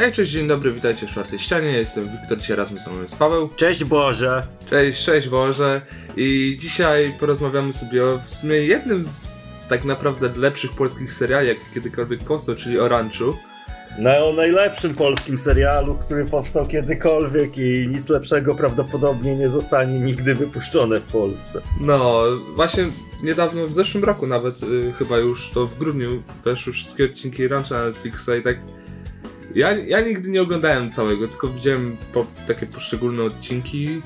Hej, cześć, dzień dobry, witajcie w czwartej ścianie. Jestem Wiktor, dzisiaj razem ze mną jest Paweł. Cześć Boże! Cześć, cześć Boże. I dzisiaj porozmawiamy sobie o w sumie jednym z tak naprawdę lepszych polskich seriali, jak kiedykolwiek powstał, czyli o Ranchu. No, o najlepszym polskim serialu, który powstał kiedykolwiek i nic lepszego prawdopodobnie nie zostanie nigdy wypuszczone w Polsce. No, właśnie niedawno, w zeszłym roku nawet, y, chyba już to w grudniu weszły wszystkie odcinki Rancha na Netflixa i tak ja, ja nigdy nie oglądałem całego, tylko widziałem po, takie poszczególne odcinki.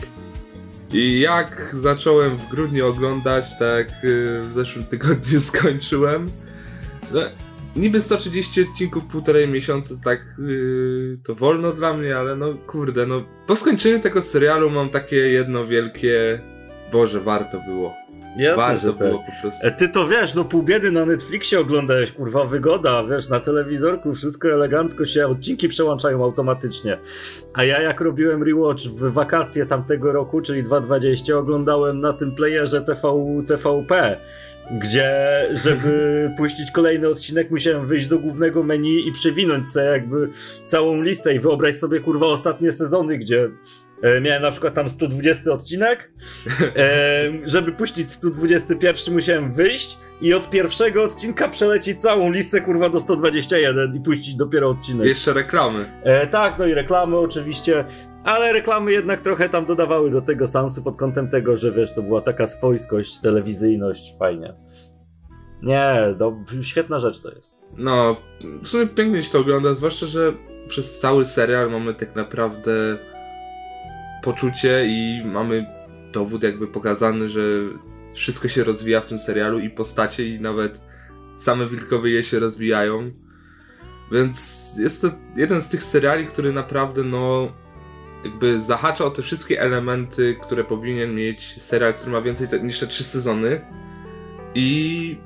I jak zacząłem w grudniu oglądać, tak y, w zeszłym tygodniu skończyłem. No, niby 130 odcinków, półtorej miesiąca, tak yy, to wolno dla mnie, ale no kurde, no po skończeniu tego serialu mam takie jedno wielkie Boże, warto było. Jasne, warto że było tak. po prostu. E, Ty to wiesz, no pół biedy na Netflixie oglądałeś, kurwa, wygoda, wiesz, na telewizorku wszystko elegancko się, odcinki przełączają automatycznie. A ja jak robiłem rewatch w wakacje tamtego roku, czyli 2020, oglądałem na tym playerze TV, TVP, gdzie żeby puścić kolejny odcinek musiałem wyjść do głównego menu i przewinąć sobie jakby całą listę i wyobraź sobie, kurwa, ostatnie sezony, gdzie miałem na przykład tam 120 odcinek, e, żeby puścić 121 musiałem wyjść i od pierwszego odcinka przelecieć całą listę kurwa do 121 i puścić dopiero odcinek. Jeszcze reklamy. E, tak, no i reklamy oczywiście, ale reklamy jednak trochę tam dodawały do tego sensu pod kątem tego, że wiesz, to była taka swojskość, telewizyjność, fajnie. Nie, do, świetna rzecz to jest. No, w sumie pięknie się to ogląda, zwłaszcza, że przez cały serial mamy tak naprawdę poczucie i mamy dowód jakby pokazany, że wszystko się rozwija w tym serialu i postacie i nawet same wilkowyje się rozwijają. Więc jest to jeden z tych seriali, który naprawdę no jakby zahacza o te wszystkie elementy, które powinien mieć serial, który ma więcej te- niż te trzy sezony. I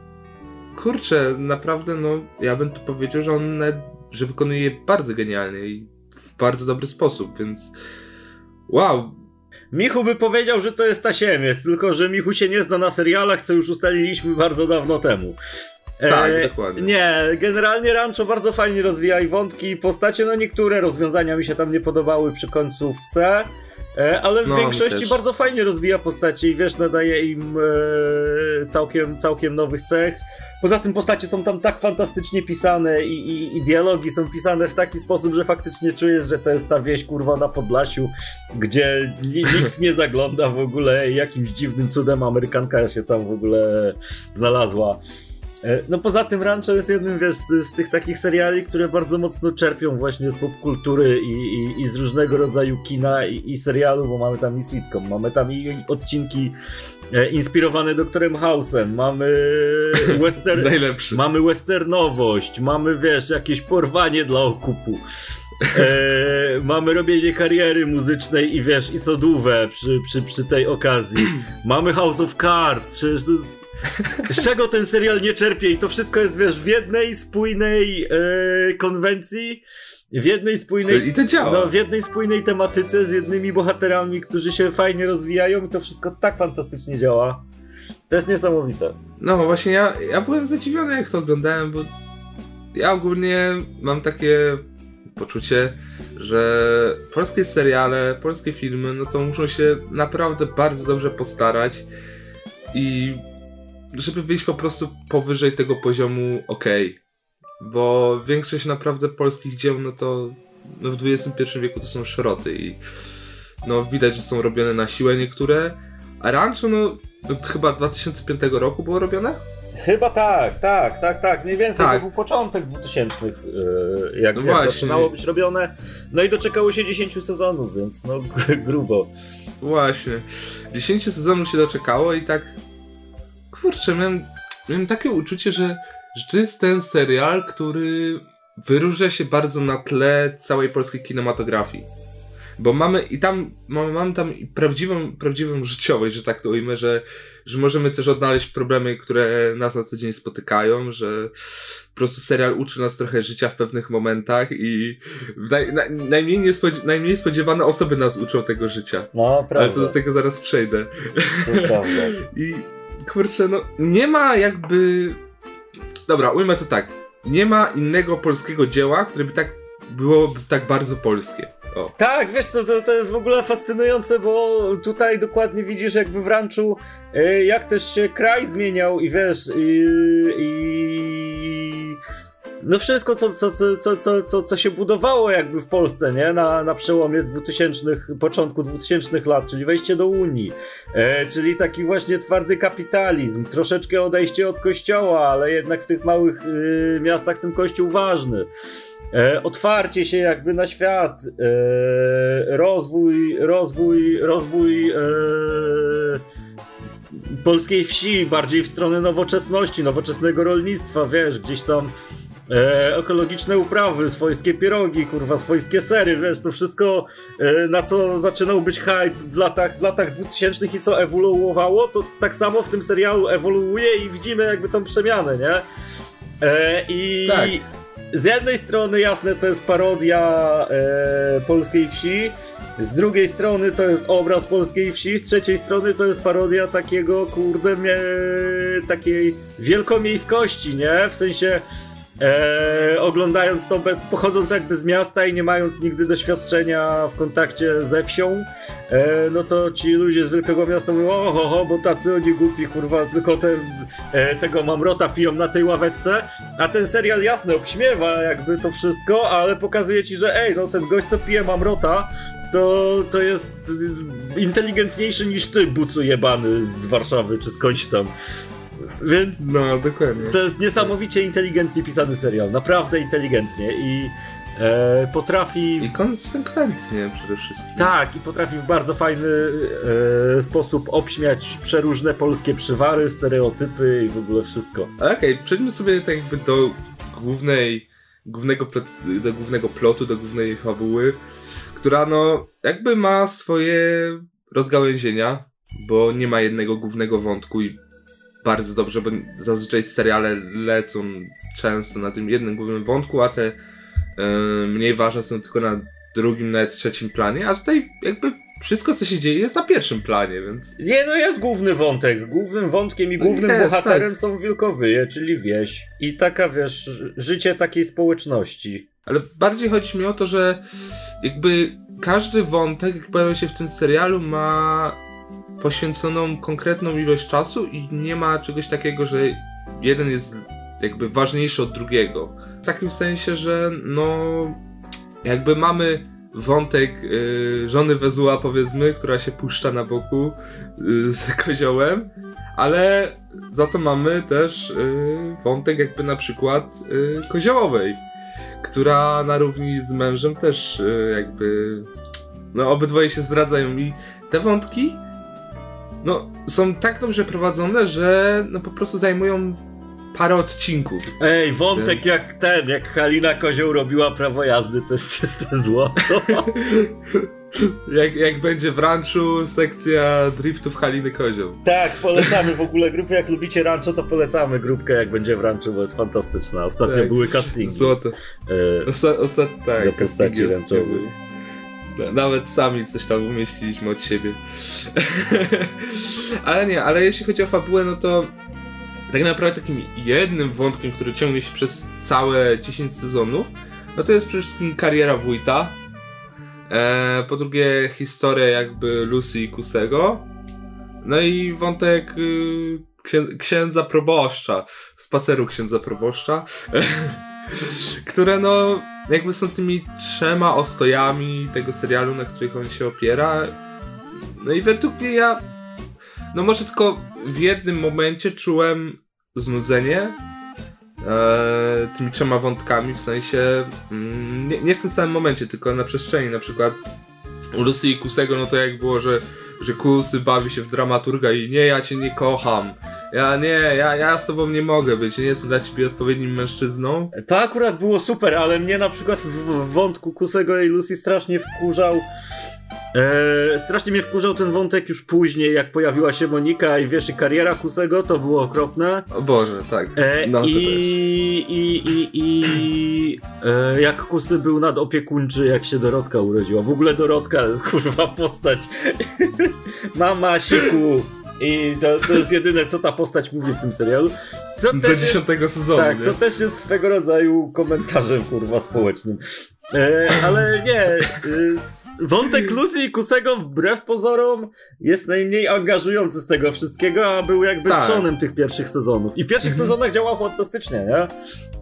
kurczę, naprawdę, no, ja bym tu powiedział, że on że wykonuje je bardzo genialnie i w bardzo dobry sposób, więc wow, Michu by powiedział, że to jest tasiemiec, tylko że Michu się nie zna na serialach, co już ustaliliśmy bardzo dawno temu. E, Tak, dokładnie. Nie, generalnie Rancho bardzo fajnie rozwija i wątki i postacie, no niektóre rozwiązania mi się tam nie podobały przy końcówce, e, ale w No, większości bardzo fajnie rozwija postacie i wiesz, nadaje im e, całkiem, całkiem nowych cech. Poza tym postacie są tam tak fantastycznie pisane i, i, i dialogi są pisane w taki sposób, że faktycznie czujesz, że to jest ta wieś kurwa na Podlasiu, gdzie ni- nikt nie zagląda w ogóle jakimś dziwnym cudem Amerykanka się tam w ogóle znalazła. E, No poza tym Rancho jest jednym wiesz, z, z tych takich seriali, które bardzo mocno czerpią właśnie z popkultury i, i, i z różnego rodzaju kina i, i serialu, bo mamy tam i sitcom, mamy tam i, odcinki e, inspirowane doktorem House'em, mamy western, najlepszy. mamy westernowość, mamy wiesz, jakieś porwanie dla okupu. E, mamy robienie kariery muzycznej i wiesz, i sodówę przy, przy, przy tej okazji. Mamy House of Cards, przecież to, z czego ten serial nie czerpie i to wszystko jest, wiesz, w jednej spójnej e, konwencji, w jednej spójnej... I to działa. No, w jednej spójnej tematyce z jednymi bohaterami, którzy się fajnie rozwijają i to wszystko tak fantastycznie działa. To jest niesamowite. No właśnie ja, ja byłem zadziwiony jak to oglądałem, bo ja ogólnie mam takie poczucie, że polskie seriale, polskie filmy, no to muszą się naprawdę bardzo dobrze postarać i żeby wyjść po prostu powyżej tego poziomu ok. Bo większość naprawdę polskich dzieł, no to no w XXI wieku to są szroty i no widać, że są robione na siłę niektóre, a Rancho, no to chyba 2005 roku było robione? Chyba tak, tak, tak, tak. Mniej więcej Tak. to był początek 2000, yy, jak, No jak zaczynało być robione. No i doczekało się 10 sezonów, więc no grubo. Właśnie. 10 sezonów się doczekało i tak. Kurczę, miałem, miałem takie uczucie, że, że to jest ten serial, który wyróżnia się bardzo na tle całej polskiej kinematografii. Bo mamy i tam, mamy, mamy tam prawdziwą, prawdziwą życiowość, że tak to ujmę, że, że możemy też odnaleźć problemy, które nas na co dzień spotykają, że po prostu serial uczy nas trochę życia w pewnych momentach i naj, naj, najmniej, niespodzie, najmniej spodziewane osoby nas uczą tego życia. No, Ale prawda. to do tego zaraz przejdę. To prawda. I kurczę, no nie ma jakby. Dobra, ujmę to tak. Nie ma innego polskiego dzieła, które by tak byłoby tak bardzo polskie. O. Tak, wiesz co, to, to jest w ogóle fascynujące, bo tutaj dokładnie widzisz jakby w ranczu, y, jak też się kraj zmieniał i wiesz, i, i no wszystko, co, co, co, co, co, co się budowało jakby w Polsce, nie? Na, na przełomie 2000, początku 2000 lat, czyli wejście do Unii, e, czyli taki właśnie twardy kapitalizm, troszeczkę odejście od kościoła, ale jednak w tych małych y, miastach ten kościół ważny. E, otwarcie się jakby na świat, e, rozwój, rozwój, rozwój e, polskiej wsi, bardziej w stronę nowoczesności, nowoczesnego rolnictwa, wiesz, gdzieś tam e, ekologiczne uprawy, swojskie pierogi, kurwa, swojskie sery, wiesz, to wszystko e, na co zaczynał być hype w latach, w latach 2000 i co ewoluowało, to tak samo w tym serialu ewoluuje i widzimy jakby tą przemianę, nie? E, I Tak. z jednej strony jasne to jest parodia e, polskiej wsi, z drugiej strony to jest obraz polskiej wsi, z trzeciej strony to jest parodia takiego, kurde, mie, takiej wielkomiejskości, nie? W sensie e, oglądając to, pochodząc jakby z miasta i nie mając nigdy doświadczenia w kontakcie ze wsią, e, no to ci ludzie z wielkiego miasta mówią, oho, ho, bo tacy oni głupi, kurwa, tylko te, e, tego mamrota piją na tej ławeczce, a ten serial jasno obśmiewa jakby to wszystko, ale pokazuje ci, że ej, no ten gość co pije mamrota, to, to jest inteligentniejszy niż ty, bucu jebany z Warszawy czy skądś tam. Więc No, dokładnie. to jest niesamowicie inteligentnie pisany serial, naprawdę inteligentnie i e, potrafi... I konsekwentnie przede wszystkim. Tak, i potrafi w bardzo fajny e, sposób obśmiać przeróżne polskie przywary, stereotypy i w ogóle wszystko. Okej, przejdźmy sobie tak jakby do głównej, głównego, plot, do głównego plotu, do głównej fabuły, która no jakby ma swoje rozgałęzienia, bo nie ma jednego głównego wątku i bardzo dobrze, bo zazwyczaj seriale lecą często na tym jednym głównym wątku, a te e, mniej ważne są tylko na drugim, nawet trzecim planie, a tutaj jakby wszystko co się dzieje jest na pierwszym planie, więc Nie, no jest główny wątek. Głównym wątkiem i głównym Jest, bohaterem tak. są Wilkowyje, czyli wieś. I taka, wiesz, życie takiej społeczności. Ale bardziej chodzi mi o to, że jakby każdy wątek, jak pojawia się w tym serialu, ma poświęconą konkretną ilość czasu i nie ma czegoś takiego, że jeden jest jakby ważniejszy od drugiego. W takim sensie, że no jakby mamy wątek y, żony Wezuła powiedzmy, która się puszcza na boku y, z koziołem, ale za to mamy też y, wątek jakby na przykład y, koziołowej, która na równi z mężem też y, jakby no obydwoje się zdradzają i te wątki no są tak dobrze prowadzone, że no po prostu zajmują parę odcinków. Ej, wątek Więc- jak ten, jak Halina Kozioł robiła prawo jazdy, to jest czyste złoto. Jak, jak będzie w ranczu sekcja driftów Haliny Kozioł. tak, polecamy w ogóle grupę. Jak lubicie rancho, to polecamy grupkę, jak będzie w ranchu, bo jest fantastyczna. Ostatnio Tak. były castingi. Złoto. E, Osta, tak, Za postaci Nawet sami coś tam umieściliśmy od siebie. ale nie, ale jeśli chodzi o fabułę, no to tak naprawdę takim jednym wątkiem, który ciągnie się przez całe 10 sezonów, no to jest przede wszystkim kariera wójta. E, po drugie historia jakby Lucy i Kusego. No i wątek y, księ- księdza proboszcza, spaceru księdza proboszcza, które no jakby są tymi trzema ostojami tego serialu, na których on się opiera. No i według mnie ja, no może tylko w jednym momencie czułem znudzenie e, tymi trzema wątkami, w sensie mm, nie, nie w tym samym momencie, tylko na przestrzeni, na przykład u Lucy i Kusego, no to jak było, że, że Kusy bawi się w dramaturga i nie, ja cię nie kocham, ja nie, ja, ja z tobą nie mogę być, nie jestem dla ciebie odpowiednim mężczyzną. To akurat było super, ale mnie na przykład w, w wątku Kusego i Lucy strasznie wkurzał. E, strasznie mnie wkurzał ten wątek już później, jak pojawiła się Monika i wiesz, i kariera Kusego, to było okropne. O Boże, tak. E, No i, i, i, i e, jak Kusy był nadopiekuńczy, jak się Dorotka urodziła. W ogóle Dorotka jest kurwa postać. Mama Siku. I to, to jest jedyne, co ta postać mówi w tym serialu. Co Do też jest- dziesiątego sezonu, tak, nie? co też jest swego rodzaju komentarzem kurwa społecznym. E, ale nie. Wątek Lucy i Kusego wbrew pozorom jest najmniej angażujący z tego wszystkiego, a był jakby Tak. trzonem tych pierwszych sezonów. I w pierwszych Mhm. sezonach działał fantastycznie, nie?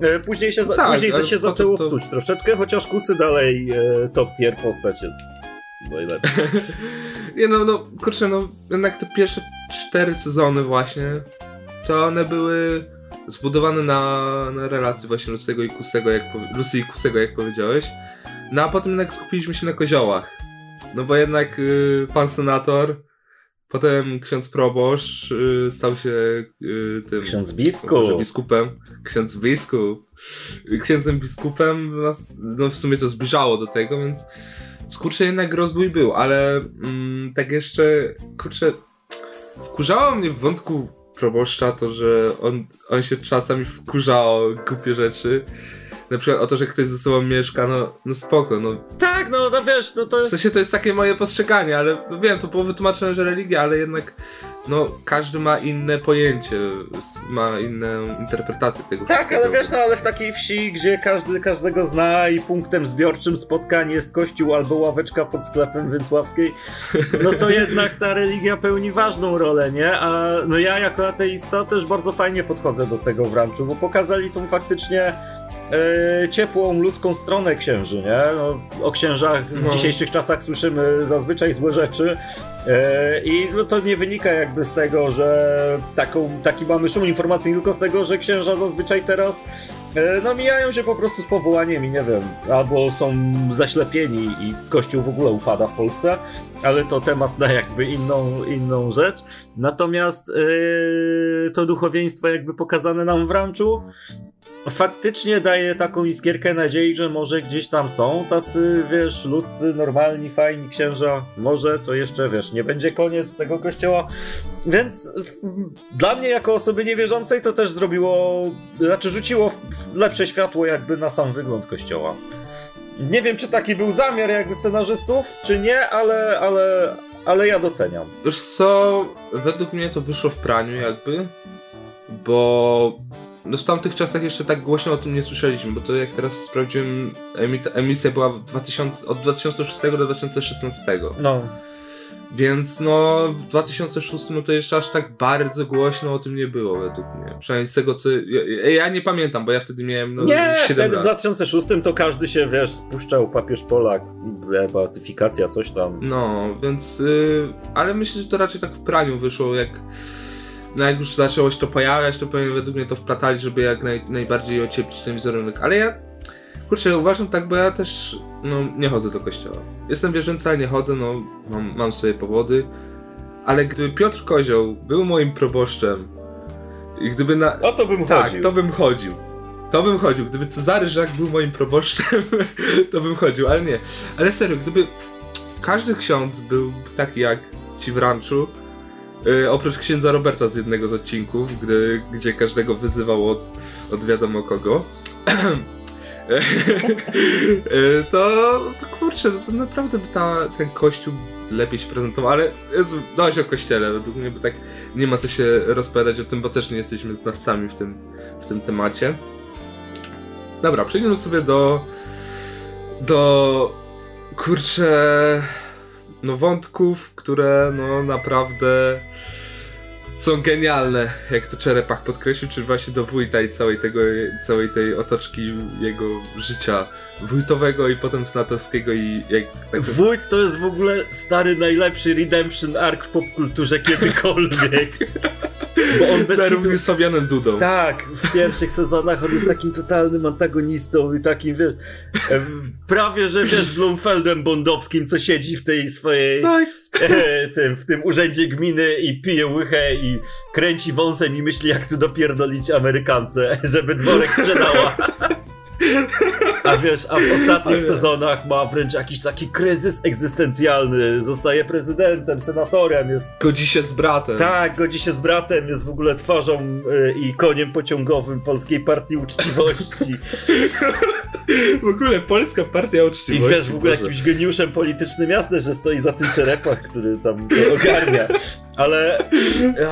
E, Później się, Tak, później się zaczęło to- psuć troszeczkę, chociaż Kusy dalej e, top tier postać jest. Najlepiej. Nie no, no, kurczę, no, jednak te pierwsze cztery sezony właśnie, to one były zbudowane na, na relacji właśnie Lucy'ego i Kusego, jak, Lucy i Kusego, jak powiedziałeś. No a potem jednak skupiliśmy się na koziołach. No bo jednak y, pan senator, potem ksiądz proboszcz y, stał się y, tym... Ksiądz biskup. biskupem. Ksiądz biskup. Księdzem biskupem nas, no w sumie to zbliżało do tego, więc skurczę jednak rozwój był, ale mm, tak jeszcze, kurczę, wkurzało mnie w wątku proboszcza to, że on, on się czasami wkurza o głupie rzeczy. Na przykład o to, że ktoś ze sobą mieszka, no, no spoko, no. Tak, no, no wiesz, no to W jest... sensie to jest takie moje postrzeganie, ale no wiem, to było wytłumaczone, że religia, ale jednak no, każdy ma inne pojęcie, ma inną interpretację tego Tak, wszystkiego. ale wiesz, no ale w takiej wsi, gdzie każdy każdego zna i punktem zbiorczym spotkań jest kościół albo ławeczka pod sklepem Więcławskiej, no to jednak ta religia pełni ważną rolę, nie? A no ja jako ateista też bardzo fajnie podchodzę do tego w ranczu, bo pokazali tą faktycznie e, ciepłą ludzką stronę księży, nie? No, o księżach w No. dzisiejszych czasach słyszymy zazwyczaj złe rzeczy e, i no, to nie wynika jakby z tego, że taką, taki mamy szum informacyjny, tylko z tego, że księża zazwyczaj teraz e, no mijają się po prostu z powołaniem i nie wiem, albo są zaślepieni i kościół w ogóle upada w Polsce, ale to temat na jakby inną, inną rzecz. Natomiast e, to duchowieństwo jakby pokazane nam w ranczu faktycznie daje taką iskierkę nadziei, że może gdzieś tam są tacy, wiesz, ludzcy, normalni, fajni księża. Może to jeszcze, wiesz, nie będzie koniec tego kościoła. Więc dla mnie, jako osoby niewierzącej, to też zrobiło, znaczy rzuciło lepsze światło jakby na sam wygląd kościoła. Nie wiem, czy taki był zamiar jakby scenarzystów, czy nie, ale, ale, ale ja doceniam. Wiesz co, według mnie to wyszło w praniu jakby, bo no w tamtych czasach jeszcze tak głośno o tym nie słyszeliśmy, bo to jak teraz sprawdziłem, emi- emisja była w 2000, od 2006 do 2016. No. Więc no w 2006 no to jeszcze aż tak bardzo głośno o tym nie było według mnie. Przynajmniej z tego co... Ja, ja nie pamiętam, bo ja wtedy miałem no, nie, 7 wtedy w lat. 2006 to każdy się, wiesz, spuszczał papież Polak, beatyfikacja, coś tam. No, więc. y, ale myślę, że to raczej tak w praniu wyszło, jak. No jak już zaczęło się to pojawiać, to pewnie według mnie to wplatali, żeby jak naj, najbardziej ocieplić ten wizerunek. Ale ja. Kurczę, uważam tak, bo ja też. No, nie chodzę do kościoła. Jestem wierzący, ale nie chodzę, no, mam, mam swoje powody. Ale gdyby Piotr Kozioł był moim proboszczem i gdyby na. O to bym Tak, chodził. to bym chodził. To bym chodził. Gdyby Cezary Żak był moim proboszczem, to bym chodził, ale nie. Ale serio, gdyby każdy ksiądz był taki jak ci w ranczu, yy, oprócz księdza Roberta z jednego z odcinków, gdy, gdzie każdego wyzywał od, od wiadomo kogo, yy, to, to kurczę, to, naprawdę by ta, ten kościół lepiej się prezentował, ale Jezu, dość o kościele, według mnie, bo tak nie ma co się rozpowiadać o tym, bo też nie jesteśmy znawcami w tym, w tym temacie. Dobra, przejdziemy sobie do do kurczę no wątków, które no naprawdę są genialne, jak to Czerepach podkreślił, czyli właśnie do wójta i całej, tego, całej tej otoczki jego życia wójtowego i potem senatowskiego i jak tak Wójt to jest w ogóle stary najlepszy redemption arc w popkulturze kiedykolwiek. Bo on bez kitu... z Fabianem Dudą. Tak, w pierwszych sezonach on jest takim totalnym antagonistą i takim, wiesz, prawie, że wiesz, Blumfeldem Bondowskim, co siedzi w tej swojej, Tak. e, tym, w tym urzędzie gminy i pije łychę i kręci wąsem i myśli, jak tu dopierdolić Amerykance, żeby dworek sprzedała. A wiesz, a w ostatnich sezonach ma wręcz jakiś taki kryzys egzystencjalny. Zostaje prezydentem, senatorem, jest Godzi się z bratem. tak, godzi się z bratem, jest w ogóle twarzą y, i koniem pociągowym Polskiej Partii Uczciwości. W ogóle polska partia I uczciwości. wiesz, w ogóle Boże. jakimś geniuszem politycznym jasne, że stoi za tym czerepach, który tam ogarnia. Ale,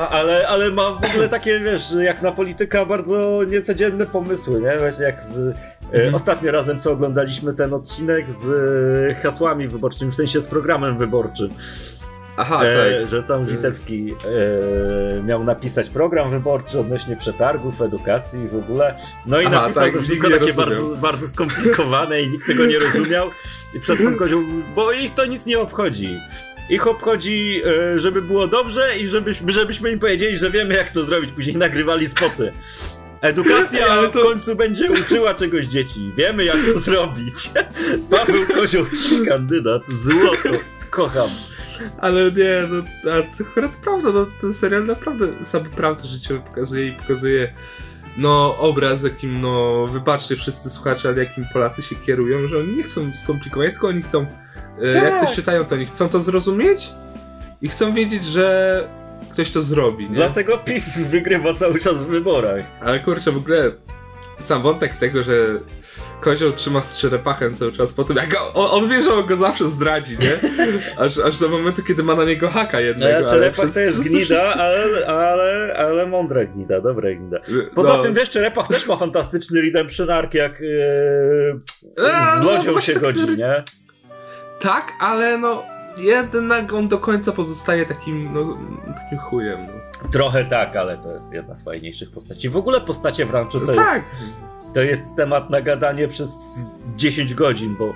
ale, ale ma w ogóle takie, wiesz, jak na polityka bardzo niecodzienne pomysły, nie? Właśnie jak z... e, Mhm. Ostatnio razem co oglądaliśmy ten odcinek z e, hasłami wyborczymi, w sensie z programem wyborczym. Aha, E, tak. że tam Witewski e, miał napisać program wyborczy odnośnie przetargów, edukacji i w ogóle. No i Aha, napisał tak, to wszystko takie bardzo, bardzo skomplikowane i nikt tego nie rozumiał. I przed tym kozioł, bo ich to nic nie obchodzi. Ich obchodzi, e, żeby było dobrze i żebyśmy, żebyśmy im powiedzieli, że wiemy jak to zrobić. Później nagrywali spoty. Edukacja Ale w to- końcu będzie uczyła czegoś dzieci. Wiemy jak to zrobić. Paweł Kozioł, kandydat, złoto. Kocham. Ale nie, no, a to akurat prawda, no, ten serial naprawdę sam prawdę życiowe pokazuje i pokazuje no obraz, jakim, no, wybaczcie wszyscy słuchacze, ale jakim Polacy się kierują, że oni nie chcą skomplikować, tylko oni chcą, e, jak Tak. coś czytają, to oni chcą to zrozumieć i chcą wiedzieć, że ktoś to zrobi, nie? Dlatego PiS wygrywa cały czas w wyborach. Ale kurczę, w ogóle sam wątek tego, że kozioł trzyma z czerepachem cały czas po tym, jak on, on wie, że on go zawsze zdradzi, nie? Aż, aż do momentu, kiedy ma na niego haka jednego. Ja, ale Czerepak przez- to jest gnida, wszystko- ale, ale, ale mądra gnida, dobra gnida. Poza No. tym wiesz, Czerepach też ma fantastyczny redemption arc, jak A, z no lodzią właśnie się tak- godzi, nie? Tak, ale no jednak on do końca pozostaje takim, no, takim chujem. No. Trochę tak, ale to jest jedna z fajniejszych postaci. W ogóle postacie w Ranchu to, No jest, tak. to jest temat na gadanie przez 10 godzin, bo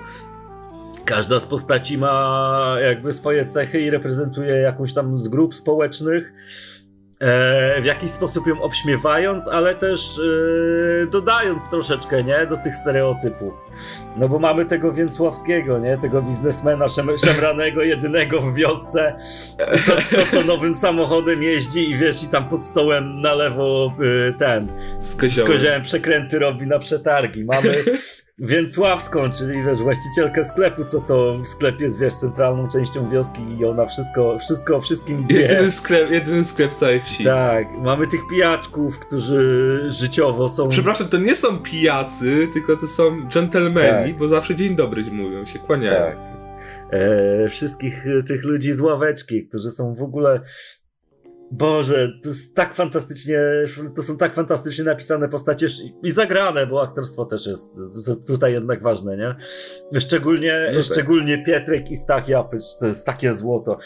każda z postaci ma jakby swoje cechy i reprezentuje jakąś tam z grup społecznych. E, w jakiś sposób ją obśmiewając, ale też e, dodając troszeczkę, nie, do tych stereotypów. No bo mamy tego Więcławskiego, nie, tego biznesmena szem, szemranego, jedynego w wiosce, co, co to nowym samochodem jeździ i wiesz, i tam pod stołem na lewo y, ten, Z z koziołem przekręty robi na przetargi. Mamy Więcławską, czyli wiesz, właścicielkę sklepu, co to w sklepie jest, wiesz, centralną częścią wioski i ona wszystko, wszystko o wszystkim wie. Jedyny sklep, jedyny sklep w całej wsi. Tak, mamy tych pijaczków, którzy życiowo są... Przepraszam, to nie są pijacy, tylko to są dżentelmeni, Tak. bo zawsze dzień dobry mówią, się kłaniają. Tak. E, wszystkich tych ludzi z ławeczki, którzy są w ogóle. Boże, to jest tak fantastycznie, to są tak fantastycznie napisane postacie i zagrane, bo aktorstwo też jest tu- tutaj jednak ważne, nie? Szczególnie, No tak. szczególnie Pietrek i Stach Japycz, to jest takie złoto.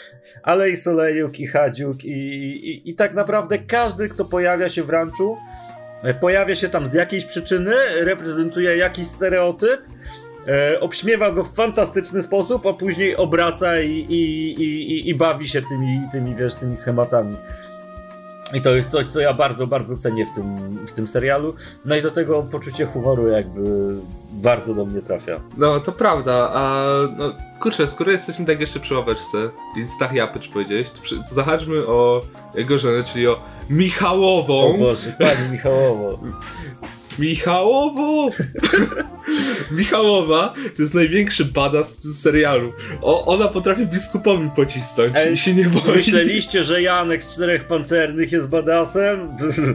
Ale i Solejuk, i Hadziuk, i, i, i tak naprawdę każdy, kto pojawia się w ranczu, e, pojawia się tam z jakiejś przyczyny, reprezentuje jakiś stereotyp, e, obśmiewa go w fantastyczny sposób, a później obraca i, i, i, i, bawi się tymi, tymi, wiesz, tymi schematami. I to jest coś, co ja bardzo, bardzo cenię w tym, w tym serialu. No i do tego poczucie humoru jakby bardzo do mnie trafia. No, to prawda, a no, kurczę, skoro jesteśmy tak jeszcze przy ławeczce i Stach Japycz powiedziałeś, to, przy, to zahaczmy o jego żonę, czyli o Michałową. O Boże, pani Michałowo. Michałowo! Michałowa to jest największy badass w tym serialu. O, ona potrafi biskupowi pocisnąć Ej, i się nie boi. Myśleliście, że Janek z czterech pancernych jest badasem?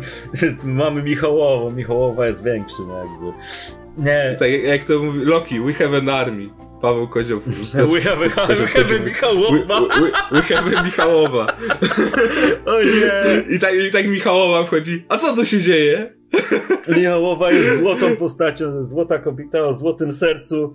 Mamy Michałowo. Michałowa jest większy, no jakby. Nie. Tak jak- jak to mówi Loki, we have an army. Paweł Kozioł. We have, a- we have a Michałowa. We, we, we have a Michałowa. O nie. I tak, I tak Michałowa wchodzi. A co tu się dzieje? Michałowa jest złotą postacią, złota kobieta o złotym sercu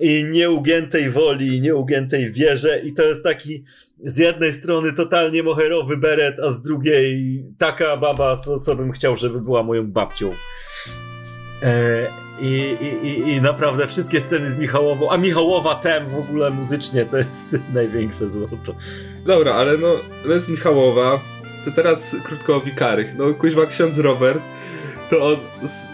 i nieugiętej woli, nieugiętej wierze i to jest taki z jednej strony totalnie moherowy beret, a z drugiej taka baba, co, co bym chciał, żeby była moją babcią. E, i, i, i, I naprawdę wszystkie sceny z Michałową, a Michałowa tem w ogóle muzycznie to jest największe złoto. Dobra, ale no, bez Michałowa, to teraz krótko o wikarych. No, kuźwa ksiądz Robert, to on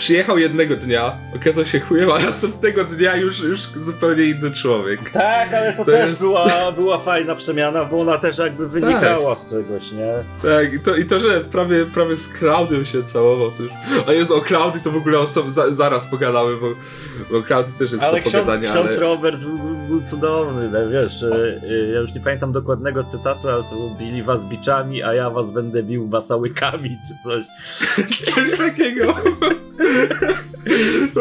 przyjechał jednego dnia, okazał się chujem, a następnego dnia już, już zupełnie inny człowiek. Tak, ale to, To też jest- była, była fajna przemiana, bo ona też jakby wynikała z czegoś, nie? Tak, i to, i to że prawie, prawie z Klaudią się całował, to już... A Jezu, o Klaudii to w ogóle oso- za, zaraz pogadamy, bo, bo Klaudii też jest Ale do ksiądz, pogadania, ksiądz ale... Robert był, był, był cudowny, no, wiesz, e, ja już nie pamiętam dokładnego cytatu, ale to bili was biczami, a ja was będę bił basałykami, czy coś. Coś takiego.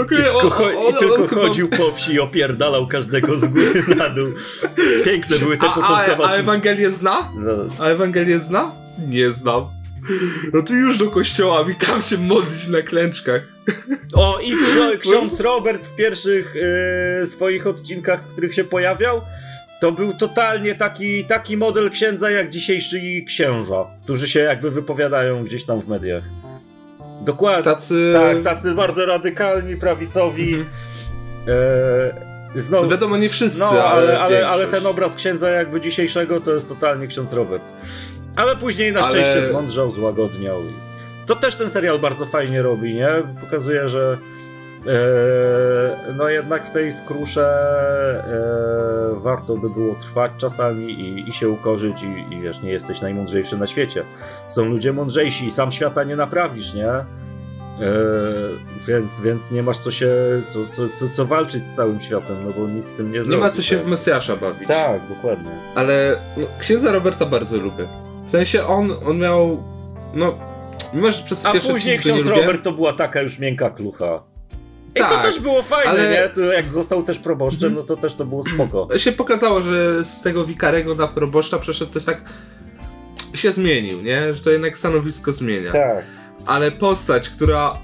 Okay, I tylko, o- cho- o- tylko chyba- chodził po wsi i opierdalał każdego z góry na dół. Piękne były te A, a, początkowe a odcinki. Ewangelię zna? No, A Ewangelię zna? Nie znam. No to już do kościoła i tam się modlić na klęczkach. O, i ksiądz Robert w pierwszych e, swoich odcinkach, w których się pojawiał, to był totalnie taki, taki model księdza jak dzisiejszy księża, którzy się jakby wypowiadają gdzieś tam w mediach. Dokładnie. Tacy... Tak, tacy bardzo radykalni, prawicowi. Mhm. E, znowu, Wiadomo, nie wszyscy, no, ale, ale, ale ten obraz księdza jakby dzisiejszego to jest totalnie ksiądz Robert. Ale później na Ale- szczęście zmądrzał, złagodniał. To też ten serial bardzo fajnie robi, nie? Pokazuje, że no jednak w tej skrusze e, warto by było trwać czasami i, i się ukorzyć i, i wiesz, nie jesteś najmądrzejszy na świecie. Są ludzie mądrzejsi i sam świata nie naprawisz, nie? E, więc, więc nie masz co się, co, co, co, co walczyć z całym światem, no bo nic z tym nie Nie zrobisz. ma co się w. Mesjasza bawić. Tak, dokładnie. Ale no, księdza Roberta bardzo lubię. W sensie on, on miał... No, mimo że przez A później nie ksiądz Robert to była taka już miękka klucha. I to Tak, też było fajne, ale- nie? To jak został też proboszczem, no to też to było spoko. się pokazało, że z tego wikarego na proboszcza przeszedł też tak... się zmienił, nie? Że to jednak stanowisko zmienia. Tak. ale postać, która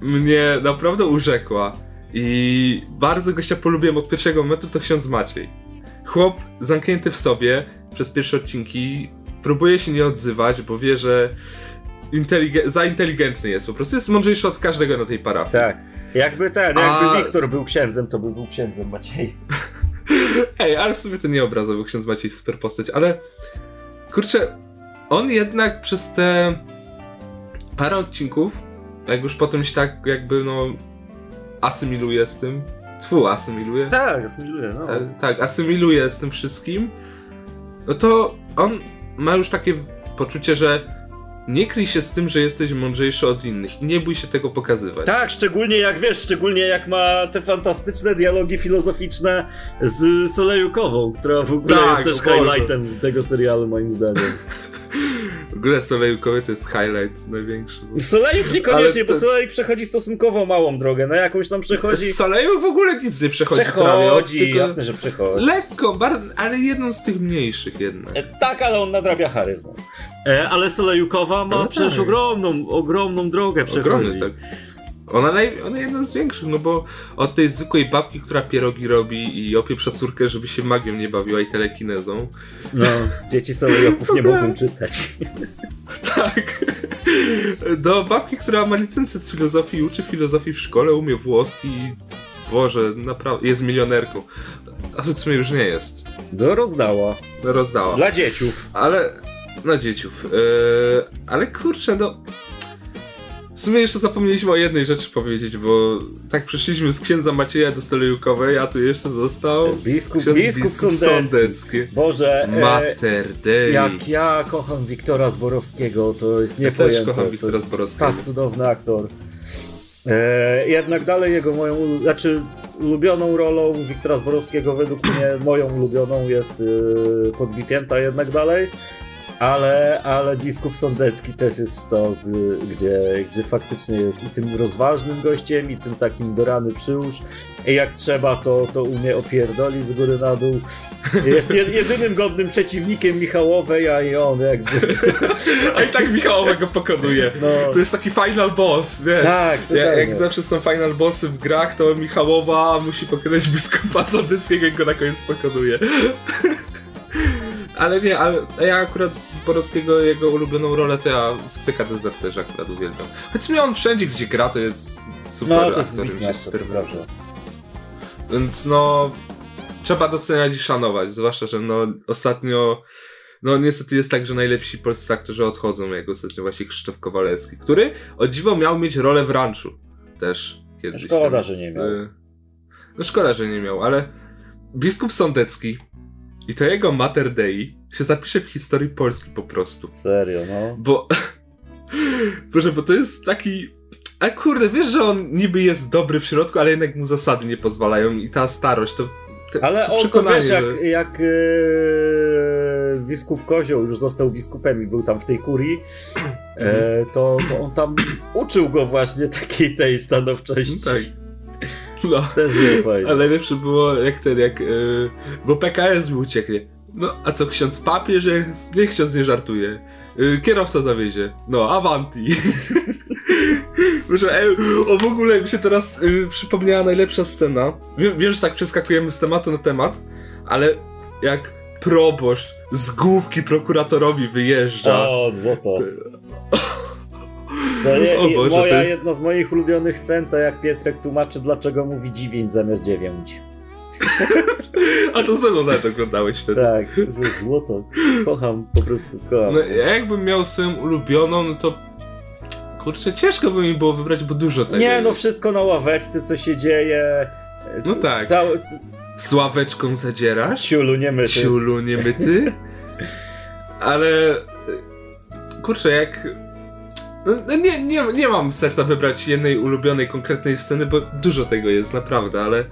mnie naprawdę urzekła i bardzo gościa polubiłem od pierwszego momentu, to ksiądz Maciej. Chłop zamknięty w sobie przez pierwsze odcinki, próbuje się nie odzywać, bo wie, że inteligen- za inteligentny jest, po prostu jest mądrzejszy od każdego na tej parafii. Tak. Jakby ten, jakby A- Wiktor był księdzem, to by był księdzem Maciej. Ej, ale w sumie to nie obrazowy ksiądz Maciej super postać, ale kurczę, on jednak przez te parę odcinków, jak już potem się tak jakby no asymiluje z tym, tfu, asymiluje, Tak, asymiluje, no. tak, tak, asymiluje z tym wszystkim, no to on ma już takie poczucie, że nie kryj się z tym, że jesteś mądrzejszy od innych i nie bój się tego pokazywać. Tak, szczególnie jak wiesz, szczególnie jak ma te fantastyczne dialogi filozoficzne z Solejukową, która w ogóle Tak, jest też highlightem tego serialu moim zdaniem. W ogóle Solejkowy to jest highlight największy. Solejuk niekoniecznie, to- bo Solejuk przechodzi stosunkowo małą drogę, na jakąś tam przechodzi... Z Soleju w ogóle nic nie przechodzi, prawie. Przechodzi, tylko jasne, że przechodzi. Lekko, bardzo, ale jedną z tych mniejszych jednak. E, Tak, ale on nadrabia charyzmą. E, ale Solejukowa ma Ale przecież tak. ogromną, ogromną drogę przechodzi. Ogromny, tak. Ona, naj, ona jedną z większych, no bo od tej zwykłej babki, która pierogi robi i opieprza córkę, żeby się magią nie bawiła i telekinezą. No, dzieci Solejuków nie mogą czytać. Tak. Do babki, która ma licencję z filozofii uczy filozofii w szkole, umie włoski i Boże, naprawdę, jest milionerką. Ale w sumie już nie jest. No, rozdała. No, rozdała. Dla dzieciów. Ale. Na dzieciów. Yy, ale kurczę, no. W sumie jeszcze zapomnieliśmy o jednej rzeczy powiedzieć, bo tak przyszliśmy z księdza Macieja do Solejukowej, a tu jeszcze został Biskup, ksiądz biskup, biskup Sądecki. Boże, e, Mater jak ja kocham Wiktora Zborowskiego, to jest Ja niepojęte. też kocham To Wiktora jest Zborowskiego. Tak cudowny aktor. E, jednak dalej jego moją, znaczy ulubioną rolą Wiktora Zborowskiego według mnie moją ulubioną jest y, podbipięta jednak dalej. Ale, ale biskup Sądecki też jest sztos, gdzie, gdzie faktycznie jest i tym rozważnym gościem, i tym takim do rany przyłóż. I jak trzeba, to, to umie opierdolić z góry na dół. Jest jed- jedynym godnym przeciwnikiem Michałowej, a i on jakby. A i tak Michałowa go pokonuje. No, To jest taki final boss, wiesz. tak, Ja, jak zawsze są final bossy w grach, to Michałowa musi pokonać biskupa Sądeckiego i go na koniec pokonuje. Ale nie, ale ja akurat z Borowskiego jego ulubioną rolę to ja w CK Deserterze akurat uwielbiam. Choć mnie on wszędzie gdzie gra to jest super No, to jest aktor, mi wybitny się super. Więc no, trzeba doceniać i szanować, zwłaszcza, że no ostatnio, no niestety jest tak, że najlepsi polscy aktorzy odchodzą, jak ostatnio właśnie Krzysztof Kowalewski, który o dziwo miał mieć rolę w ranczu też kiedyś. Szkoda, więc, że nie miał. y, No szkoda, że nie miał, ale biskup Sądecki i to jego Mater Dei się zapisze w historii Polski po prostu. Serio, no. Bo. Boże, bo to jest taki. A kurde, wiesz, że on niby jest dobry w środku, ale jednak mu zasady nie pozwalają i ta starość, to. te- Ale to on to wiesz, jak, że- jak biskup Kozioł już został biskupem i był tam w tej kurii, e, to, to on tam uczył go właśnie takiej tej stanowczości. No tak. No. Też było fajnie. Ale najlepsze było jak ten, jak. Yy, bo PKS mi ucieknie. No, a co ksiądz papież? Niech ksiądz nie żartuje. Yy, kierowca zawiezie. No, Avanti. Że, ej, o w ogóle mi się teraz yy, przypomniała najlepsza scena. Wiem, wiem, że tak przeskakujemy z tematu na temat, ale jak proboszcz z główki prokuratorowi wyjeżdża. O, złoto. To nie, O Boże, moja, to jest- jedna z moich ulubionych scen to jak Pietrek tłumaczy, dlaczego mówi 9 zamiast 9. A to ze mną nawet oglądałeś wtedy. Tak, to jest złoto. Kocham, po prostu kocham. No, ja jakbym miał swoją ulubioną, no to. Kurczę, ciężko by mi było wybrać, bo dużo tego. nie, no wszystko na ławeczce, co się dzieje. No tak. Cały, Z ławeczką zadzierasz? ciulu, nie my. Ciulu, nie myty? Ale. Kurczę, jak. No, no nie, nie, nie mam serca wybrać jednej ulubionej, konkretnej sceny, bo dużo tego jest, naprawdę, ale.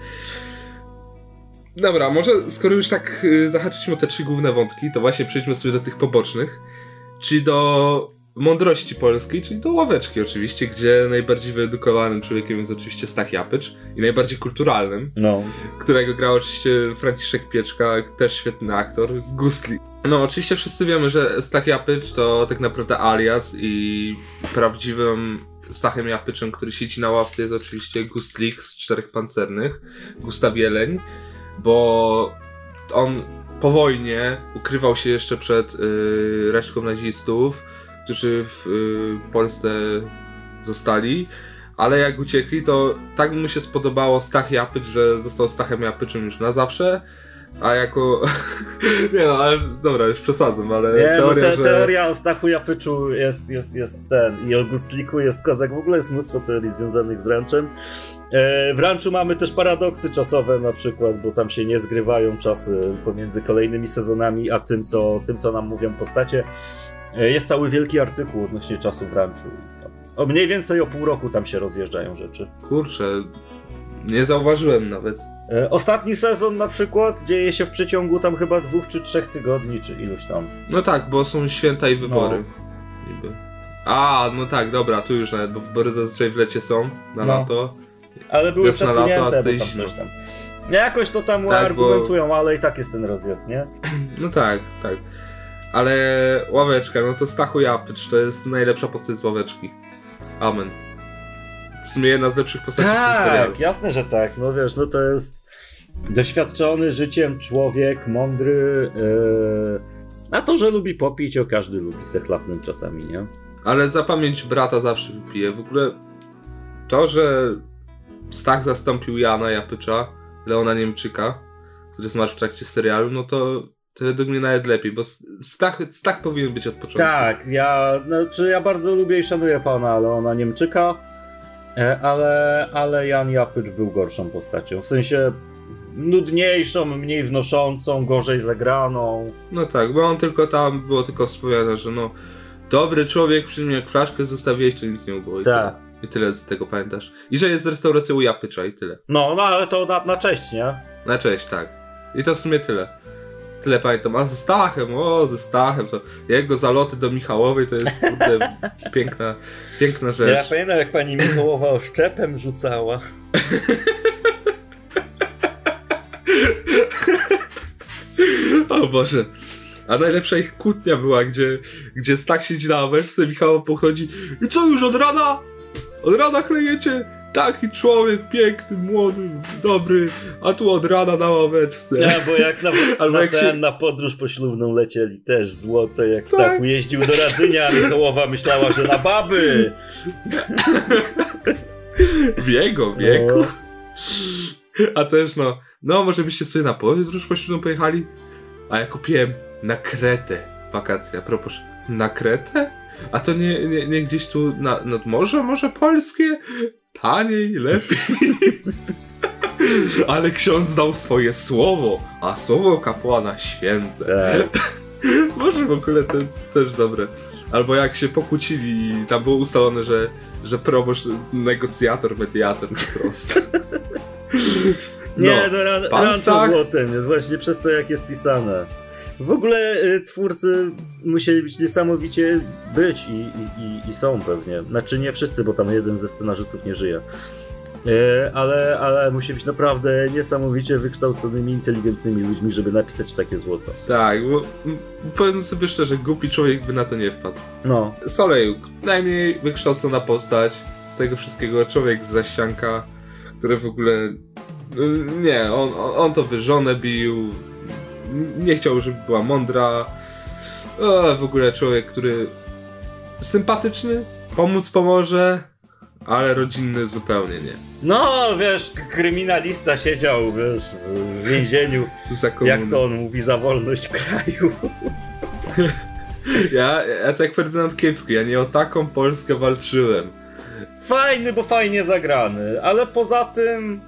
Dobra, może skoro już tak y, zahaczyliśmy o te trzy główne wątki, to właśnie przejdźmy sobie do tych pobocznych, czyli do mądrości polskiej, czyli do ławeczki oczywiście, gdzie najbardziej wyedukowanym człowiekiem jest oczywiście Stach Japycz i najbardziej kulturalnym No. którego grał oczywiście Franciszek Pieczka, też świetny aktor, Gustli. No, oczywiście wszyscy wiemy, że Stach Japycz to tak naprawdę alias i prawdziwym Stachem Japyczem, który siedzi na ławce jest oczywiście Gustlik z Czterech Pancernych, Gustaw Jeleń, bo on po wojnie ukrywał się jeszcze przed y, resztką nazistów, którzy w y, Polsce zostali, ale jak uciekli, to tak mu się spodobało Stach Japycz, że został Stachem Japyczem już na zawsze, a jako... nie no, ale dobra, już przesadzam, ale Nie, no teoria, te, że... teoria o Stachu Japyczu jest, jest, jest ten i o Gustliku jest kozak. W ogóle jest mnóstwo teorii związanych z ranczem. E, w ranczu mamy też paradoksy czasowe na przykład, bo tam się nie zgrywają czasy pomiędzy kolejnymi sezonami, a tym, co, tym, co nam mówią postacie. E, jest cały wielki artykuł odnośnie czasu w ranczu. O mniej więcej o pół roku tam się rozjeżdżają rzeczy. Kurczę, nie zauważyłem nawet. E, Ostatni sezon na przykład dzieje się w przeciągu tam chyba dwóch czy trzech tygodni, czy iluś tam. No tak, bo są święta i wybory. No. Niby. A, no tak, dobra, tu już nawet, bo wybory zazwyczaj w lecie są, na No. lato. Ale były Wiosna, lato, a bo tam tam. Jakoś to tam Tak, argumentują, ale i tak jest ten rozjazd, nie? No tak, tak. Ale ławeczka, no to Stachu Japycz to jest najlepsza postać z ławeczki. Amen. W sumie jedna z lepszych postaci. Tak, jasne, że tak. No wiesz, no to jest doświadczony życiem człowiek, mądry. Yy... A to, że lubi popić, o każdy lubi se chlapnąć czasami, nie? Ale za pamięć brata zawsze wypije. W ogóle to, że Stach zastąpił Jana Japycza, Leona Niemczyka, który zmarł w trakcie serialu, no to, to według mnie nawet lepiej, bo Stach, Stach powinien być od początku. Tak, ja, znaczy ja bardzo lubię i szanuję pana Leona Niemczyka, e, ale, ale Jan Japycz był gorszą postacią. W sensie nudniejszą, mniej wnoszącą, gorzej zagraną. No tak, bo on tylko tam, było tylko wspomniane, że no dobry człowiek przyjmie flaszkę, zostawiłeś, to nic nie było. I Tak. tyle. I tyle z tego pamiętasz. I że jest restauracja u Japycza i tyle. No, no ale to na, na cześć, nie? Na cześć, tak. I to w sumie tyle. Tyle pamiętam. A ze Stachem, o, ze Stachem, to jego zaloty do Michałowej to jest kurde, piękna, piękna Ja rzecz. pamiętam, jak pani Michałowa oszczepem rzucała. O Boże. A najlepsza ich kłótnia była, gdzie, gdzie Stach siedzi na ławeczce, Michał pochodzi i co już od rana? Od rana chlejecie? Taki człowiek, piękny, młody, dobry, a tu od rana na ławeczce. Nie, bo jak na, Albo na, jak ten, się- na podróż poślubną lecieli też złote, jak Tak. Stachu jeździł do Radzynia, a Michałowa myślała, że na baby. W jego wieku. No. A też no, no może byście sobie na podróż poślubną pojechali? A ja kupiłem na Kretę wakacje. A propos, na Kretę? A to nie, nie, nie gdzieś tu na, nad morze, może polskie? Taniej, lepiej. Ale ksiądz dał swoje słowo, a słowo kapłana święte. Tak. Może w ogóle to też dobre. Albo jak się pokłócili i tam było ustalone, że, że proboszcz, negocjator, mediator po prostu. Nie, no, pan rancho Stach- złotem jest właśnie przez to, jak jest pisane. W ogóle y, twórcy musieli być niesamowicie być i, i, i, są pewnie. Znaczy nie wszyscy, bo tam jeden ze scenarzystów nie żyje. Y, ale, ale musi być naprawdę niesamowicie wykształconymi, inteligentnymi ludźmi, żeby napisać takie złoto. Tak, bo powiedzmy sobie szczerze, głupi człowiek by na to nie wpadł. No, Solejuk, najmniej wykształcona postać z tego wszystkiego, człowiek z zaścianka, który w ogóle... y, Nie, on, on, on to wyżonę bił, nie chciał, żeby była mądra. O, w ogóle człowiek, który sympatyczny, pomóc pomoże, ale rodzinny zupełnie nie. no wiesz, kryminalista siedział wiesz, w więzieniu, jak to on mówi, za wolność kraju. Ja, ja tak Ferdynand Kiepski, ja nie o taką Polskę walczyłem. Fajny, bo fajnie zagrany, ale poza tym...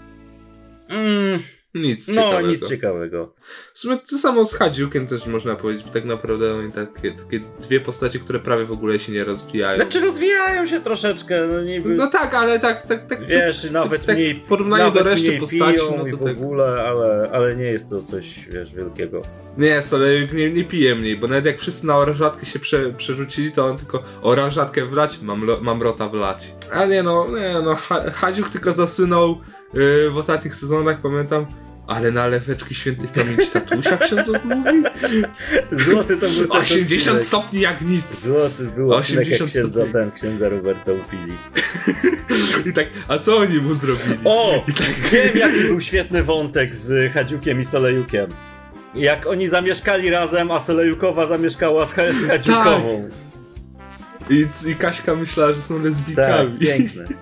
Mm, Nic no, ciekawego. nic ciekawego. W sumie to samo z Hadziukiem też można powiedzieć, tak naprawdę oni takie, takie dwie postacie, które prawie w ogóle się nie rozwijają. Znaczy rozwijają się troszeczkę, no niby... No tak, ale tak, tak, tak. Wiesz, nawet tak mniej w porównaniu do reszty postaci, no i to w tak. ogóle, ale, ale nie jest to coś, wiesz, wielkiego. Nie, Solejek nie, nie pije mniej, bo nawet jak wszyscy na oranżatkę się prze, przerzucili, to on tylko oranżatkę wlać, mam, mam rota wlać. A nie no, nie no, ha, Hadziuk tylko zasynął yy, w ostatnich sezonach, pamiętam. Ale na leweczki świętych pamięci tatusia ksiądz odmówił? Złoty to był ten 80 odcinek. stopni jak nic. Złoty był odcinek jak 80 księdza, stopni. ten, księdza Roberta upili. I tak, a co oni mu zrobili? O! I tak, Wiem jaki był świetny wątek z Hadziukiem i Solejukiem. Jak oni zamieszkali razem, a Solejukowa zamieszkała z, z Hadziukową. I, I Kaśka myślała, że są Tak, lesbijkami. piękne.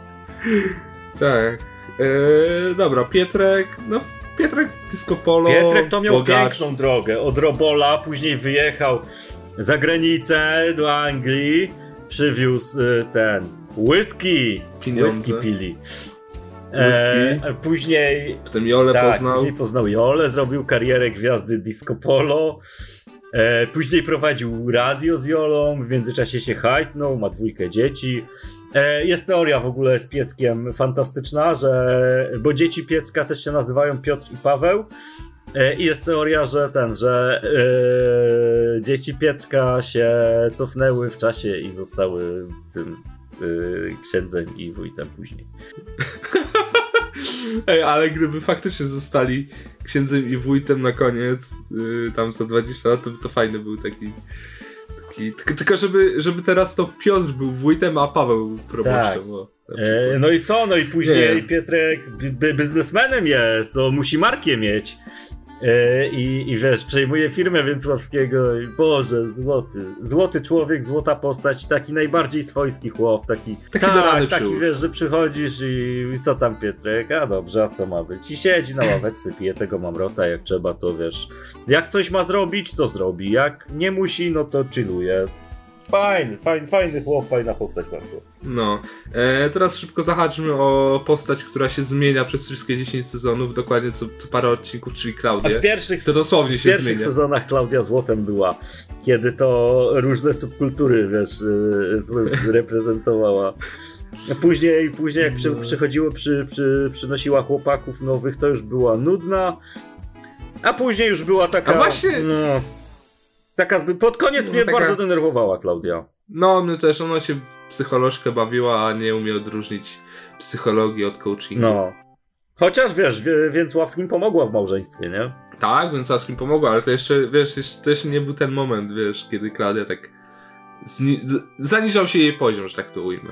Tak. Eee, dobra, Pietrek, no Pietrek Disco Polo. Pietrek to miał bogacz. piękną drogę. Od Robola, później wyjechał za granicę do Anglii, przywiózł y, ten whisky. Pieniądze. Whisky pili. Whisky. E, później Potem Jolę tak, poznał. później poznał Jolę, zrobił karierę gwiazdy disco polo. E, później prowadził radio z Jolą, w międzyczasie się hajtnął, ma dwójkę dzieci. E, jest teoria w ogóle z Pietkiem fantastyczna, że bo dzieci Pietka też się nazywają Piotr i Paweł. E, I jest teoria, że ten, że e, dzieci Pietka się cofnęły w czasie i zostały tym e, księdzem i wójtem później. Ej, ale gdyby faktycznie zostali księdzem i wójtem na koniec, yy, tam za 20 lat, to, to fajny był taki. Taki tylko, żeby, żeby teraz to Piotr był wójtem, a Paweł był proboszczem. Tak. E, no i co? No i później Nie. Bi- biznesmenem jest, to musi markę mieć. E, I, I wiesz, przejmuje firmę Więcławskiego i Boże, złoty. Złoty człowiek, złota postać, taki najbardziej swojski chłop, taki, Taki rany taki wiesz, że przychodzisz i, i co tam Pietrek? A dobrze, a co ma być? I siedzi na ławeczce, pije tego mamrota, jak trzeba to wiesz. Jak coś ma zrobić, to zrobi, jak nie musi, no to chilluje. Fajny, fajny, fajny chłop, fajna postać bardzo. No. E, teraz szybko zahaczmy o postać, która się zmienia przez wszystkie 10 sezonów, dokładnie co, co parę odcinków, czyli A Klaudię. w pierwszych To dosłownie W się pierwszych zmienia. sezonach Klaudia Złotem była, kiedy to różne subkultury, wiesz, yy, reprezentowała. Później, później jak przy, No. przychodziło, przy, przy, przynosiła chłopaków nowych, to już była nudna. A później już była taka. A właśnie- No, taka. Pod koniec No, mnie taka- bardzo denerwowała Klaudia. No, mnie też, ona się psycholożkę bawiła, a nie umie odróżnić psychologii od coachingu. No. Chociaż wiesz, wie, Więcławskim pomogła w małżeństwie, nie? Tak, więc Askim pomogła, ale to jeszcze, wiesz, jeszcze, to jeszcze nie był ten moment, wiesz, kiedy Klaudia tak zni- z- zaniżał się jej poziom, że tak to ujmę.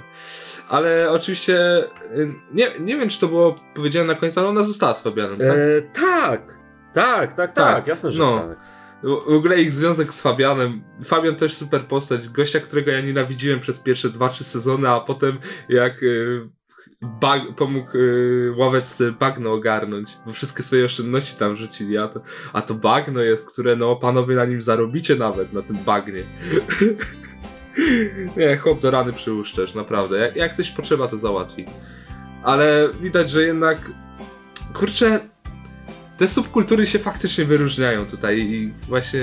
Ale oczywiście, y, nie, nie wiem, czy to było powiedziane na końcu, ale ona została z Fabianem, tak? E, tak. Tak, tak, tak, Tak, jasne, że no. tak. W ogóle ich związek z Fabianem. Fabian też super postać. Gościa, którego ja nienawidziłem przez pierwsze 2-3 sezony, a potem jak y, bag, pomógł y, ławeczce bagno ogarnąć, bo wszystkie swoje oszczędności tam rzucili, a to, a to bagno jest, które no panowie na nim zarobicie nawet, na tym bagnie. Nie, chłop do rany też, naprawdę. Jak, jak coś potrzeba, to załatwi. Ale widać, że jednak kurczę, te subkultury się faktycznie wyróżniają tutaj i właśnie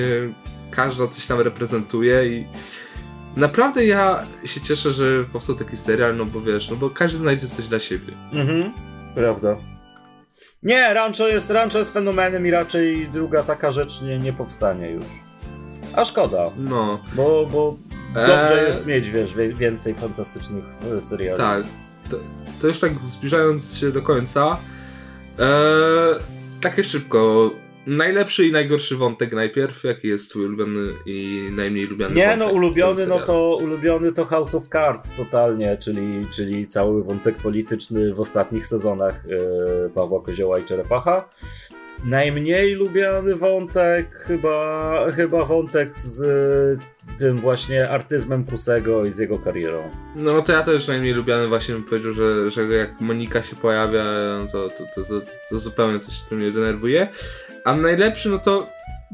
każda coś tam reprezentuje i naprawdę ja się cieszę, że powstał taki serial, no bo wiesz, no bo każdy znajdzie coś dla siebie. Mhm, prawda. Nie, Rancho jest, Rancho jest fenomenem i raczej druga taka rzecz nie, nie powstanie już. A szkoda, No, bo, bo dobrze Eee. jest mieć, wiesz, wie- więcej fantastycznych e, seriali. tak. To, to już tak zbliżając się do końca, e, takie szybko. Najlepszy i najgorszy wątek najpierw. Jaki jest twój ulubiony i najmniej lubiany Nie, no ulubiony, no to ulubiony to House of Cards totalnie, czyli, czyli cały wątek polityczny w ostatnich sezonach e, Pawła Kozioła i Czerepacha. Najmniej lubiany wątek chyba, chyba wątek z e, tym właśnie artyzmem Kusego i z jego karierą. No to ja też najmniej lubiany właśnie bym powiedział, że, że jak Monika się pojawia, no to, to, to, to, to zupełnie coś mnie denerwuje. A najlepszy no to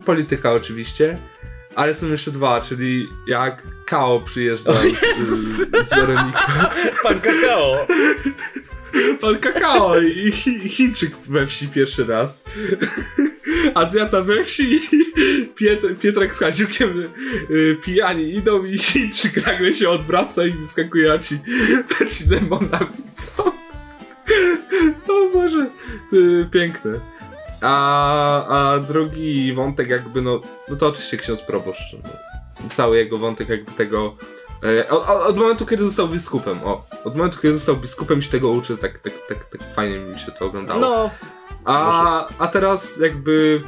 polityka oczywiście. Ale są jeszcze dwa, czyli jak Kao przyjeżdża z, z, z Weroniką. Pan Kakao! Pan Kakao i Chi- Chińczyk we wsi pierwszy raz. Azjata we wsi i Pietr, Pietrek z Hadziukiem y, pijani idą i Chińczyk nagle się odwraca i wyskakuje, ci, ci demonami co? O Boże, ty, piękne. A, a drugi wątek jakby, no, no to oczywiście ksiądz proboszcz. No. Cały jego wątek jakby tego... e, Od, od, od momentu, kiedy został biskupem, o, od momentu, kiedy został biskupem się tego uczy, tak, tak, tak, tak fajnie mi się to oglądało. No, A, a teraz jakby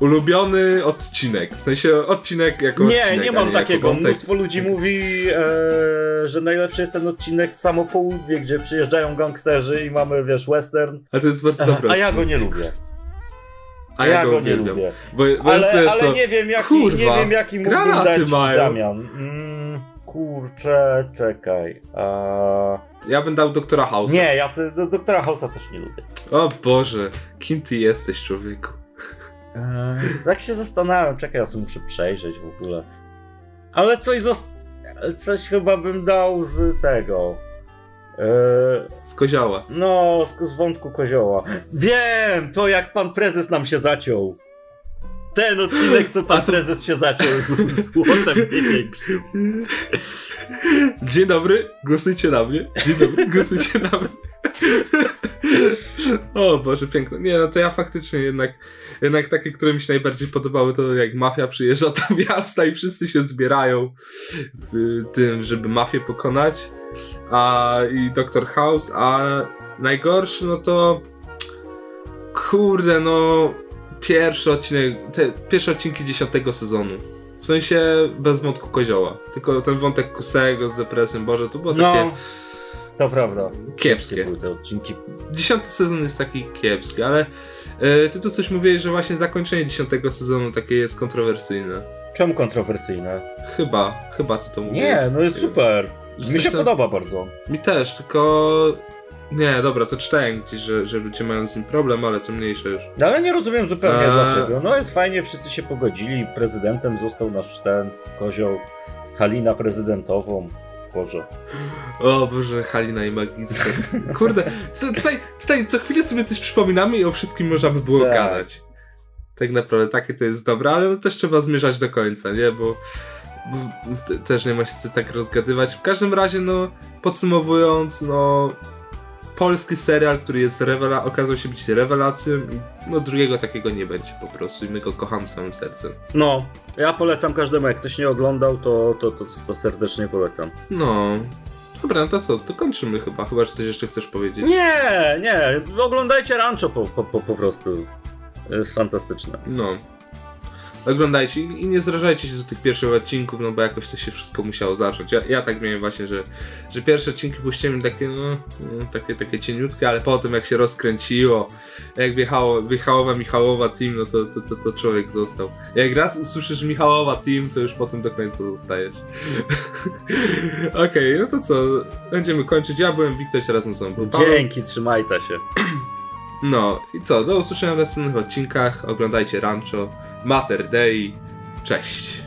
ulubiony odcinek. W sensie odcinek jako nie, odcinek. nie a mam takiego. Mnóstwo ludzi mówi, e, że najlepszy jest ten odcinek w samo południe, gdzie przyjeżdżają gangsterzy i mamy, wiesz, western. A to jest bardzo dobry A ja go nie lubię. A ja, go, nie uwielbiam. lubię. Bo, bo Ale, ale to... nie wiem, jaki, Kurwa, nie wiem, jaki mógłbym dać w mają. zamian. Mm, kurczę, czekaj. A... Ja bym dał doktora House. Nie, ja te, do, doktora House'a też nie lubię. O Boże, kim ty jesteś, człowieku? Eee, tak się zastanawiam, czekaj, ja sobie muszę przejrzeć w ogóle. Ale coś, zos- coś chyba bym dał z tego. Eee, Z kozioła. no, z, z wątku kozioła. Wiem, to jak pan prezes nam się zaciął. Ten odcinek, co pan prezes się zaciął, był złotem największym. Dzień dobry, głosujcie na mnie. Dzień dobry, głosujcie na mnie. O Boże, piękne. Nie, no to ja faktycznie jednak, jednak takie, które mi się najbardziej podobały, to jak mafia przyjeżdża do miasta i wszyscy się zbierają w tym, żeby mafię pokonać. A i Dr. House, a najgorszy, no to kurde, no pierwszy odcinek, te pierwsze odcinki dziesiątego sezonu. W sensie bez wątku kozioła. Tylko ten wątek kusego z depresją, Boże, to było takie No, to prawda. kiepskie. Były te odcinki. Dziesiąty sezon jest taki kiepski, ale e, ty tu coś mówiłeś, że właśnie zakończenie dziesiątego sezonu takie jest kontrowersyjne. Czemu kontrowersyjne? Chyba, chyba ty to mówiłeś. Nie, no jest super. Mi się tam- podoba bardzo. Mi też, tylko... Nie, dobra, to czytałem gdzieś, że, że ludzie mają z nim problem, ale to mniejsze już. No, ale nie rozumiem zupełnie Eee. dlaczego. No jest fajnie, wszyscy się pogodzili. Prezydentem został nasz ten kozioł. Halina prezydentową w porze. O Boże, Halina i Magister. Kurde, tutaj, tutaj, co chwilę sobie coś przypominamy i o wszystkim można by było Tak. gadać. Tak naprawdę, takie to jest dobre, ale też trzeba zmierzać do końca, nie? Bo, bo te- też nie ma się tak rozgadywać. W każdym razie, no, podsumowując, no, polski serial, który jest rewela- okazał się być rewelacją i no drugiego takiego nie będzie po prostu i my go kocham całym sercem. No, ja polecam każdemu. Jak ktoś nie oglądał, to, to, to, to serdecznie polecam. No, dobra, no to co, to kończymy chyba, chyba, że coś jeszcze chcesz powiedzieć. Nie, nie. Oglądajcie Rancho po, po, po, po prostu. Jest fantastyczne. No. Oglądajcie i nie zrażajcie się do tych pierwszych odcinków, no bo jakoś to się wszystko musiało zacząć. Ja, ja tak miałem właśnie, że, że pierwsze odcinki puściłem takie, no, takie, takie cieniutkie, ale potem jak się rozkręciło, jak wjechało, wjechała Michałowa Team, no to, to, to, to człowiek został. Jak raz usłyszysz Michałowa Team, to już potem do końca zostajesz. Okej, no to co, będziemy kończyć. Ja byłem Wiktor, razem z mną. Dzięki, trzymajta się. No i co, do usłyszenia w następnych odcinkach. Oglądajcie Rancho, Mater Dei. Cześć.